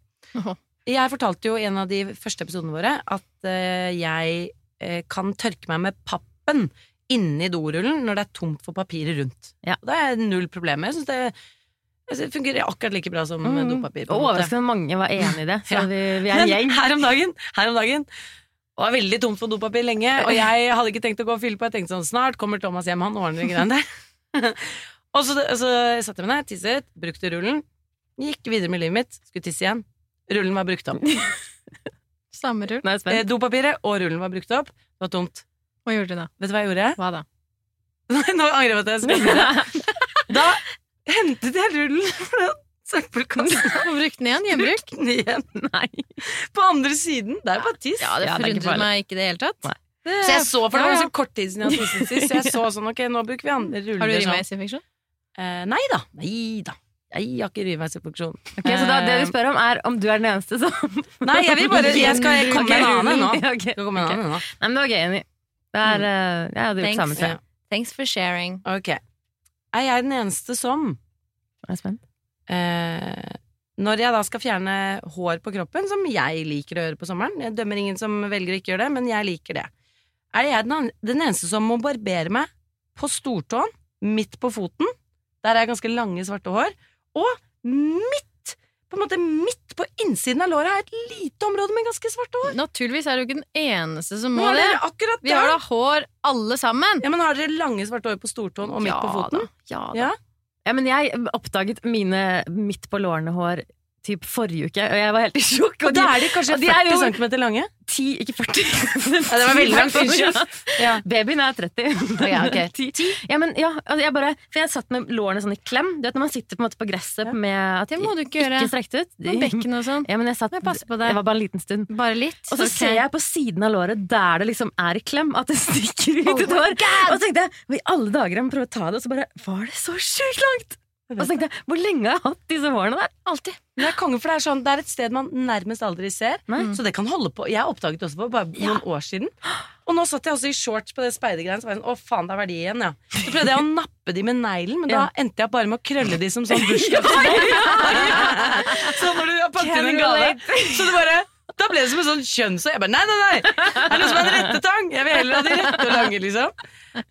Jeg fortalte jo i en av de første episodene våre at eh, jeg eh, kan tørke meg med pappen inni dorullen når det er tomt for papiret rundt. Ja. Det er null problemer. Jeg synes det, jeg det fungerer akkurat like bra som Mm. dopapir. Og overraskende mange var enig i det. Så Ja. vi, vi er en gjeng. her om dagen, her om dagen det var veldig tomt for dopapir lenge, og jeg hadde ikke tenkt å gå og fylle på. Jeg tenkte sånn, snart kommer Thomas hjem, han ordner de greiene der. og så, så satte jeg meg ned, tisset, brukte rullen, gikk videre med livet mitt, skulle tisse igjen. Rullen var brukt opp. Samme rull. Nei, Eh, dopapiret og rullen var brukt opp, det var tomt. Hva gjorde du da? Vet du hva jeg gjorde? Hva da? Nå angrer jeg på at jeg spurte. Da hentet jeg rullen, søppelkassen Og brukte den igjen. Gjenbruk. igjen. Nei. På andre siden. Det er jo bare tiss. Ja, det Ja, det er ikke forundret meg ikke i det hele tatt. Nei. Det, Så jeg så, for det var så kort tid siden jeg hadde tisset sist, så jeg så sånn, ok, nå bruker vi andre ruller. Har du sånn. urinveisinfeksjon? Eh, nei da. Nei da. Jeg har ikke urinveisinfeksjon. Ok, så da, det vi spør om, er om du er den eneste som Nei, jeg vil bare Jeg skal komme med en annen nå. Ja, ok. Skal komme med en annen nå. Nei, men det var gøy, Jenny. Det er, eh, jeg hadde gjort Thanks. samme, tror jeg. Thanks for sharing. Ok. Er jeg den eneste som Jeg er spent. eh, Når jeg da skal fjerne hår på kroppen, som jeg liker å gjøre på sommeren Jeg dømmer ingen som velger å ikke gjøre det, men jeg liker det. Er jeg den, den eneste som må barbere meg på stortåen, midt på foten, der er jeg ganske lange, svarte hår, og midt på en måte midt på innsiden av låret er et lite område med ganske svarte hår. Naturligvis er du ikke den eneste som må det. Vi har da hår alle sammen. Ja, men har dere lange, svarte hår på stortåen og midt på foten? Da. Ja, da. Ja. Ja, men jeg oppdaget mine midt på lårene-hår typ forrige uke, og jeg var helt i sjokk. Og da er de kanskje de er 40 jo- cm lange? 10, ikke 40. Ja, det var veldig langt, unnskyld. Ja. Babyen er 30. Ja, okay. 10. Ja, men ja, altså jeg bare, for jeg satt med lårene sånn i klem. Du vet når man sitter på, en måte på gresset med at Det må du ikke gjøre. Ikke strekt ut. Med bekken og sånn. Ja, men jeg satt, jeg på det. Jeg var bare en liten stund. Bare litt. Og så okay. ser jeg på siden av låret, der det liksom er i klem, at det stikker ut et hår. Og så tenkte jeg, i alle dager jeg må prøve å ta det, og så bare var det så sjukt langt! Og så tenkte jeg, hvor lenge har jeg hatt disse hårene der? Alltid. Det er konge, for det er, sånn, det er et sted man nærmest aldri ser. Nei. Så det kan holde på. Jeg oppdaget det også for bare noen år siden. Og nå satt jeg også i shorts på det speidergreiene, så var jeg sånn, å faen, det er verdi igjen, ja. Så prøvde jeg å nappe de med neglen, men da endte jeg bare med å krølle de som sånn bursdagsbarn. så når du har pakket inn en gave, så du bare da ble det som en sånn kjønnshår. Jeg bare nei, nei, nei! Det Er noe som er en rettetang? Jeg vil heller ha de rette og lange, liksom.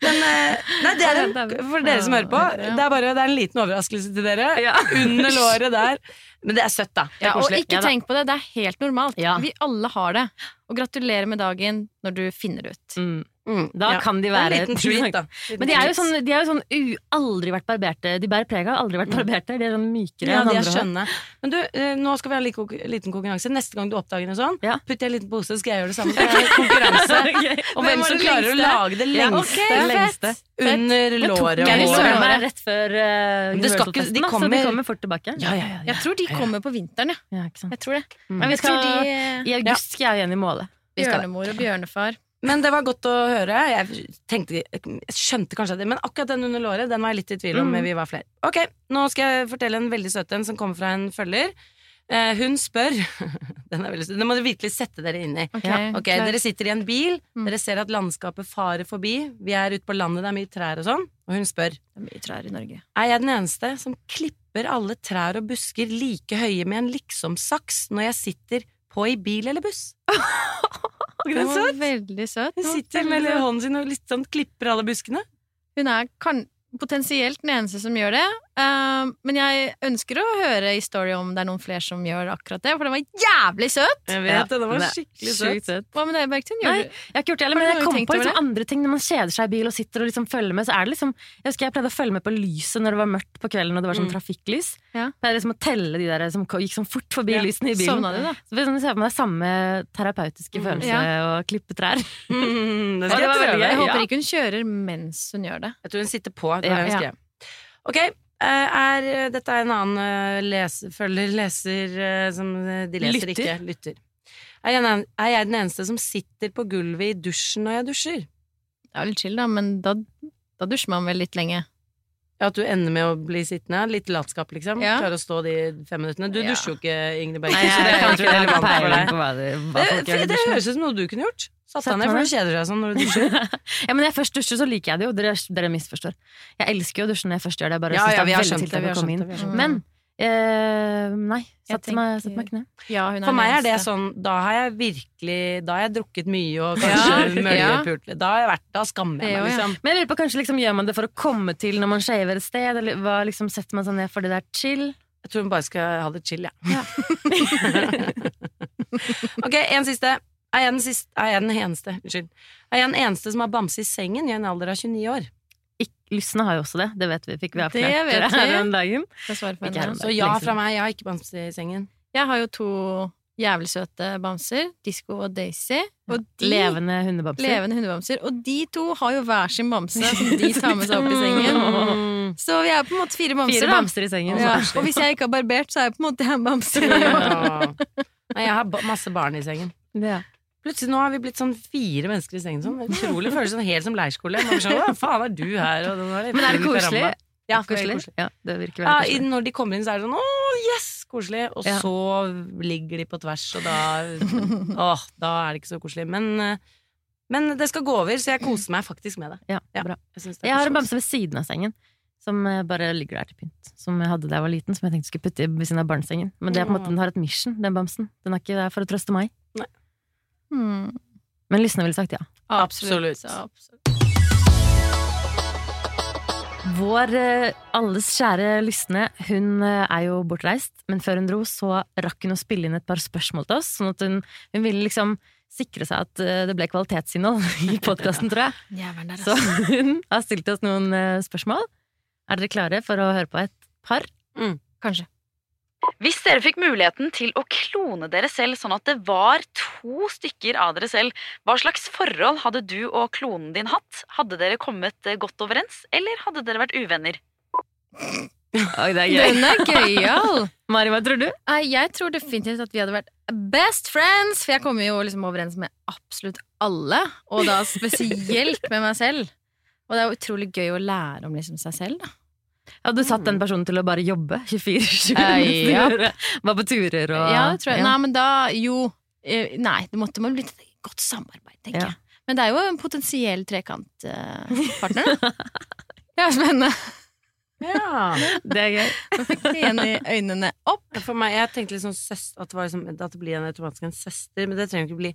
Men eh, nei, det er en, for dere som hører på, det er bare det er en liten overraskelse til dere. Ja. Under låret der. Men det er søtt, da. Er Ja, og ikke Ja tenk på det, det er helt normalt. Ja. Vi alle har det. Og gratulerer med dagen når du finner det ut. Mm, Da ja. kan de være en liten treat, da. Men de er jo sånn, de er jo sånn u, aldri vært barberte. De bærer preg av aldri vært barberte. De er sånn mykere Ja, enn andre skjønne. Men du, eh, nå skal vi ha en liten konkurranse. Neste gang du oppdager en sånn, Ja. putter jeg en liten pose, skal jeg gjøre det samme. Det er konkurranse okay. om hvem som klarer å lage det lengste ja, okay, lengste under låret. jeg søren meg rett før uh, det skal ikke- de så de kommer- kommer fort tilbake. Ja, ja, ja. Jeg tror de kommer på vinteren, ja. Jeg tror det. Men vi skal, de I august skal jeg igjen i målet. Bjørnemor og bjørnefar. Men det var godt å høre. Jeg, tenkte, jeg skjønte kanskje det Men akkurat den under låret Den var jeg litt i tvil om. Mm. Vi var flere. Ok, nå skal jeg fortelle en veldig søt en som kommer fra en følger. Eh, hun spør Den er veldig søt. Den må dere virkelig sette dere inn i. Ok, okay, Dere sitter i en bil, Mm. dere ser at landskapet farer forbi. Vi er ute på landet, det er mye trær og sånn. Og hun spør Det er mye trær i Norge. Er jeg den eneste som klipper alle trær og busker like høye med en liksom-saks når jeg sitter på i bil eller buss? Den Den søt. veldig søt. Hun sitter med hånden sin og litt sånn klipper alle buskene. Hun er kan, potensielt den eneste som gjør det. Eh, men jeg ønsker å høre historie om det er noen flere som gjør akkurat det, for den var jævlig søt! Jeg Ja, vet det, den var skikkelig søt. søt. Hva med deg, Bergtun? Nei, jeg har ikke gjort det heller, men jeg kom på litt liksom andre ting når man kjeder seg i bil og sitter og liksom følger med. Så er det liksom Jeg husker jeg pleide å følge med på lyset når det var mørkt på kvelden og det var sånn Mm. trafikklys. Ja. Jeg pleide liksom å telle de der som gikk sånn fort forbi Ja. lysene i bilen. Sovna du, da? Så liksom, ser på meg samme terapeutiske Mm. følelse Ja. og klippe trær. Mm, det skal det var jeg veldig gøy. Jeg håper ikke hun kjører mens hun gjør det. Jeg tror hun sitter på. Det Ja. Ok, er, dette er en annen leser, følger, leser eh, som eh, de leser Lytter. ikke. Lytter. Er jeg, den- er jeg den eneste som sitter på gulvet i dusjen når jeg dusjer? Det er litt chill, da, men da, da dusjer man vel litt lenge. Ja, At du ender med å bli sittende? Litt latskap, liksom? Ja. Klarer å stå de fem minuttene? Du Ja. dusjer jo ikke, Ingrid Berg, Nei, jeg gjør i det høres ut som noe du kunne gjort. Satt deg ned, for du kjeder deg sånn når du dusjer. Ja, men når jeg først dusjer, så liker jeg det jo. Dere, dere misforstår. Jeg elsker jo å dusje når jeg først gjør det. Jeg bare Ja, synes ja, det vi er har veldig skjønt det. tiltak Vi å har komme skjønt inn. det. Men eh, nei. Sett meg, meg kne. Ja, For meg er det sånn Da har jeg virkelig Da har jeg drukket mye og kanskje møljepult litt. Da har jeg vært Da skammer jeg meg, liksom. Men jeg lurer på, kanskje liksom, Gjør man det for å komme til når man shaver et sted? Eller hva, liksom, Setter man seg ned for det der chill? Jeg tror hun bare skal ha det chill, jeg. ok, en siste. Er jeg den, siste, er jeg den eneste Unnskyld. Er jeg den eneste som har bamse i sengen i en alder av 29 år? Lysne har jo også det. Det vet vi. Fikk vi avklart vet vi. her den dagen. Om Så ja fra meg. Jeg har ikke bamse i sengen. Jeg har jo to jævlig søte bamser, Disko og Daisy. Og de, Levende hundebamser. levende hundebamser. Og de to har jo hver sin bamse som de tar med seg opp i sengen. Mm. Så vi er på en måte fire bamser. Fire bamser i sengen. Ja. Og hvis jeg ikke har barbert, så er jeg på en måte en bamse. Ja. Nei, jeg har masse barn i sengen. Ja. Plutselig nå har vi blitt sånn fire mennesker i sengen. Sånn. Utrolig føles sånn helt som leirskole. Sånn, Hva faen er du her? Og nå er Men er det koselig? Ja, Koselig? koselig. Ja, det virker veldig koselig. Ja, når de kommer inn, så er det sånn åh, yes, koselig. Og Ja. så ligger de på tvers, og da Åh, da er det ikke så koselig. Men, men det skal gå over, så jeg koser meg faktisk med det. Ja, Ja. bra. Jeg, det Jeg har en bamse ved siden av sengen. Som eh, bare ligger der til pynt. Som jeg hadde da jeg var liten, som jeg tenkte skulle putte i ved siden av barnesengen. Men det er på en måte, den har et mission, den bamsen. Den er ikke der for å trøste meg. Men Lysne ville sagt ja. Absolutt. Absolutt. Vår eh, alles kjære Lysne, hun eh, er jo bortreist, men før hun dro, så rakk hun å spille inn et par spørsmål til oss, sånn at hun, hun ville liksom sikre seg at eh, det ble kvalitetsinnhold i podkasten, tror jeg. Så hun har stilt oss noen spørsmål. Er dere klare for å høre på et par? Kanskje. Hvis dere fikk muligheten til å klone dere selv sånn at det var to stykker av dere selv, hva slags forhold hadde du og klonen din hatt? Hadde dere kommet eh, godt overens, eller hadde dere vært uvenner? Oi, det er gøy. Den er gøyal! Mari, hva tror du? Jeg tror definitivt at vi hadde vært best friends, for jeg kommer jo liksom overens med absolutt alle, og da spesielt med meg selv. Og det er utrolig gøy å lære om liksom seg selv, da. Hadde du satt den personen til å bare jobbe 24-7? Eh, ja. Var på turer og Ja, det tror jeg. Ja. Nei, men da jo eh, Nei, det måtte man blitt et godt samarbeid, tenker Ja. jeg. Men det er jo en potensiell trekantpartner. det er spennende. Ja. Det er gøy. Jeg fikk jeg igjen i øynene opp. For meg, Jeg tenkte liksom søs- at det, var liksom, at det blir en automatisk en søster, men det trenger ikke bli.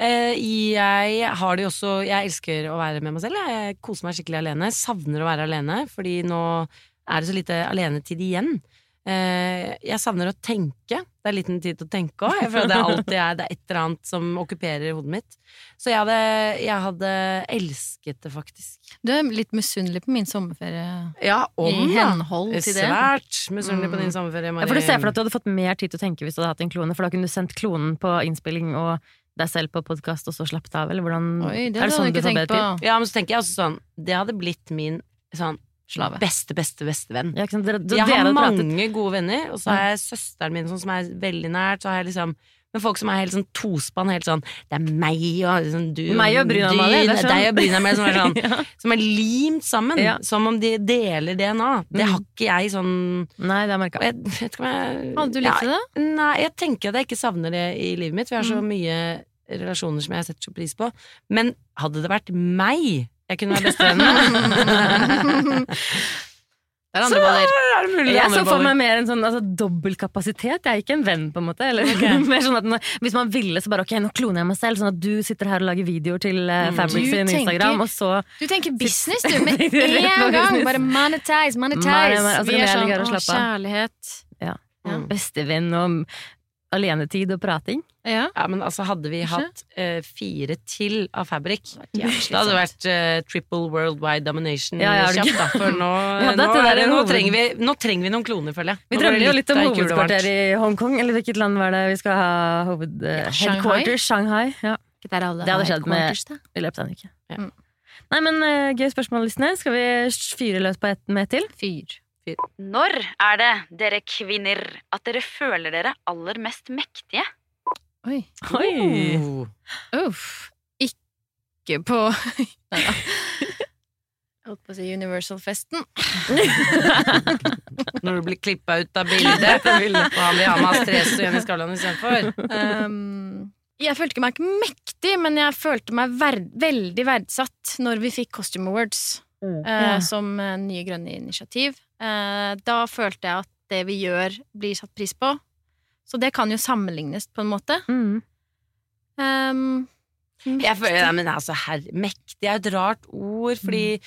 Eh, jeg har det jo også Jeg elsker å være med meg selv. Jeg koser meg skikkelig alene. Savner å være alene, fordi nå er det så lite alenetid igjen. Eh, jeg savner å tenke. Det er liten tid til å tenke òg. Jeg føler det alltid er Det er et eller annet som okkuperer hodet mitt. Så jeg hadde, jeg hadde elsket det, faktisk. Du er litt misunnelig på min sommerferie. Ja, om I henhold til det. Svært misunnelig på Mm. din sommerferie, Ja, for du ser for deg at du hadde fått mer tid til å tenke hvis du hadde hatt en klone, for da kunne du sendt klonen på innspilling og deg selv på podkast og så slappet av, eller hvordan Oi, det er det sånn jeg du får bedre tid? Ja, men så tenker jeg også sånn Det hadde blitt min sånn Slave. beste, beste, beste venn. Ja? Dere, Jeg har mange pratet. gode venner, og så har jeg søsteren min sånn, som er veldig nært. Så har jeg liksom men folk som er helt sånn tospann, helt sånn Det er meg og liksom, du Meg og Bryna Amalie, sånn. deg og Bryna Amalie, som er sånn Ja. Som er limt sammen, Ja. som om de deler DNA. Det Mm. har ikke jeg sånn Nei, det har jeg merka. jeg, Hadde du likt ja, det? Nei, jeg tenker at jeg ikke savner det i livet mitt, for jeg har så Mm. mye relasjoner som jeg setter så pris på. Men hadde det vært meg jeg kunne vært bestevennen Det er andre baller. er det mulig Jeg så for meg mer en sånn altså, dobbeltkapasitet. Jeg er ikke en venn, på en måte. Eller, mer sånn at når, hvis man ville, så bare ok, nå kloner jeg meg selv, sånn at du sitter her og lager videoer til uh, Mm. Fabric sin tenker- Instagram, og så Du tenker business, du, med en gang! Bare monetize, monetize! monetize! men, altså, Vi er sånn å, kjærlighet. ja. Mm. bestevenn og alenetid og prating. Ja. Ja, men altså hadde vi hatt uh, fire til av Fabric jævlig Det hadde vært uh, triple worldwide domination Ja, ja, kjapt, da. For nå, ja, nå, det er det, nå, trenger vi, nå trenger vi noen kloner, føler jeg. Vi drømmer jo litt om av kulevarmt. hovedkvarter i Hongkong, eller hvilket land var det vi skal ha hoved... Uh, Ja, Shanghai. headquarters? Shanghai. Ja, der alle Det hadde skjedd med- da. I løpet av en uke. Ja. Mm. Nei, men eh, Gøy spørsmål, Lysne. Skal vi fyre løs på ett med et til? Fyr. Når er det dere kvinner at dere føler dere aller mest mektige? Oi. Oi! Oh. Uff. Ikke på. Jeg holdt på å si Universal-festen. Når du blir klippa ut av bildet, og han vil ha med Astrid S og Jenny Skavlan istedenfor. Um, jeg følte meg ikke mektig, men jeg følte meg verd, veldig verdsatt når vi fikk Costume Awards eh, som eh, Nye grønne initiativ. Eh, da følte jeg at det vi gjør, blir satt pris på. Så det kan jo sammenlignes, på en måte. Mm. Um, Jeg føler, nei, men altså, herr, Mektig er et rart ord, fordi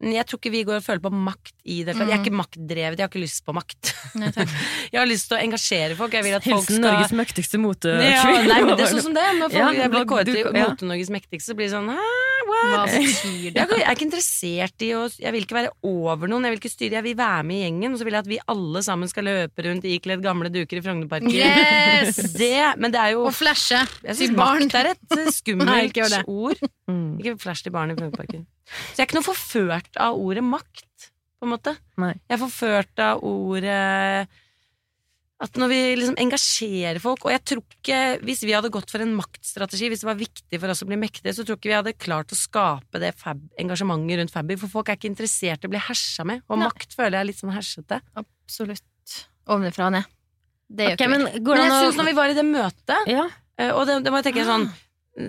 jeg tror ikke vi går og føler på makt i det. Jeg er ikke maktdrevet, jeg har ikke lyst på makt. Nei. Jeg har lyst til å engasjere folk. Jeg vil at folk Hilsen skal Norges mektigste mote... ja, nei, men det er sånn som det. Når folk Ja, jeg blir kåret til ja. Mote-Norges mektigste, så blir det sånn Hæ, Hva betyr det? jeg er ikke interessert i å Jeg vil ikke være over noen, jeg vil ikke styre, jeg vil være med i gjengen. Og så vil jeg at vi alle sammen skal løpe rundt ikledd gamle duker i Frognerparken. Yes! Det, men det er jo Og flashe til barn. makt er et eh, skummelt Nei, ikke ord. Mm. Ikke flash til barn i Frognerparken. Så jeg er ikke noe forført av ordet makt. på en måte. Nei. Jeg er forført av ordet at når vi liksom engasjerer folk Og jeg tror ikke, hvis vi hadde gått for en maktstrategi, hvis det var viktig for oss å bli mektige, så tror ikke vi hadde klart å skape det fab, engasjementet rundt Fabby, for folk er ikke interessert i å bli hersa med. Og Nei. makt føler jeg er litt sånn hersete. Absolutt. Ovenfra og ned. Det gjør okay, ikke men vi. Men, Men jeg an syns når vi var i det møtet ja. Eh, Og det, det må jeg tenke sånn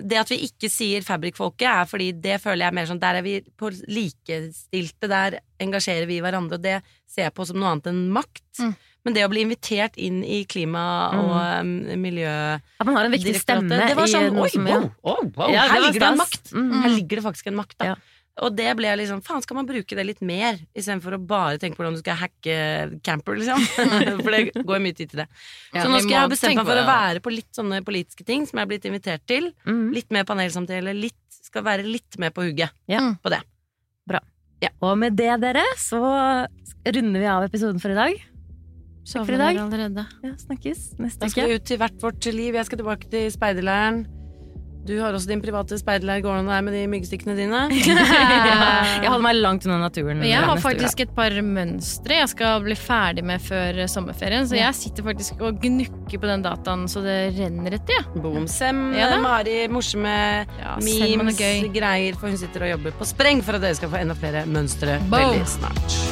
Det at vi ikke sier Fabrik-folket, er fordi det føler jeg er mer sånn Der er vi på likestilte, der engasjerer vi hverandre, og det ser jeg på som noe annet enn makt. Mm. Men det å bli invitert inn i klima- og mm. miljø... At man har en viktig stemme Det var sånn i noe Oi, som wow, wow, wow, Ja, her ligger det en makt! Mm. Her ligger det faktisk en makt, da. Ja. Og det ble jeg liksom Faen, skal man bruke det litt mer? Istedenfor å bare tenke på hvordan du skal hacke camper, liksom. For det går mye tid til det. Ja, så nå skal jeg ha bestemt meg på for å være på litt sånne politiske ting som jeg er blitt invitert til. Mm. Litt mer panelsamtale, litt, skal være litt mer på hugget Ja. på det. Og med det, dere, så runder vi av episoden for i dag. Takk for i dag. Allerede. Ja, snakkes neste Da skal ut til hvert vårt liv. Jeg skal tilbake til speiderleiren. Du har også din private speiderleir gående der med de myggstikkene dine. Jeg holder meg langt unna naturen. Men jeg har faktisk et par mønstre jeg skal bli ferdig med før sommerferien. Så jeg sitter faktisk og gnukker på den dataen så det renner etter. Ja. Boom. Sem, Ja. Mari, morsomme Ja, memes, greier, for hun sitter og jobber på spreng for at dere skal få enda flere mønstre Boom. veldig snart.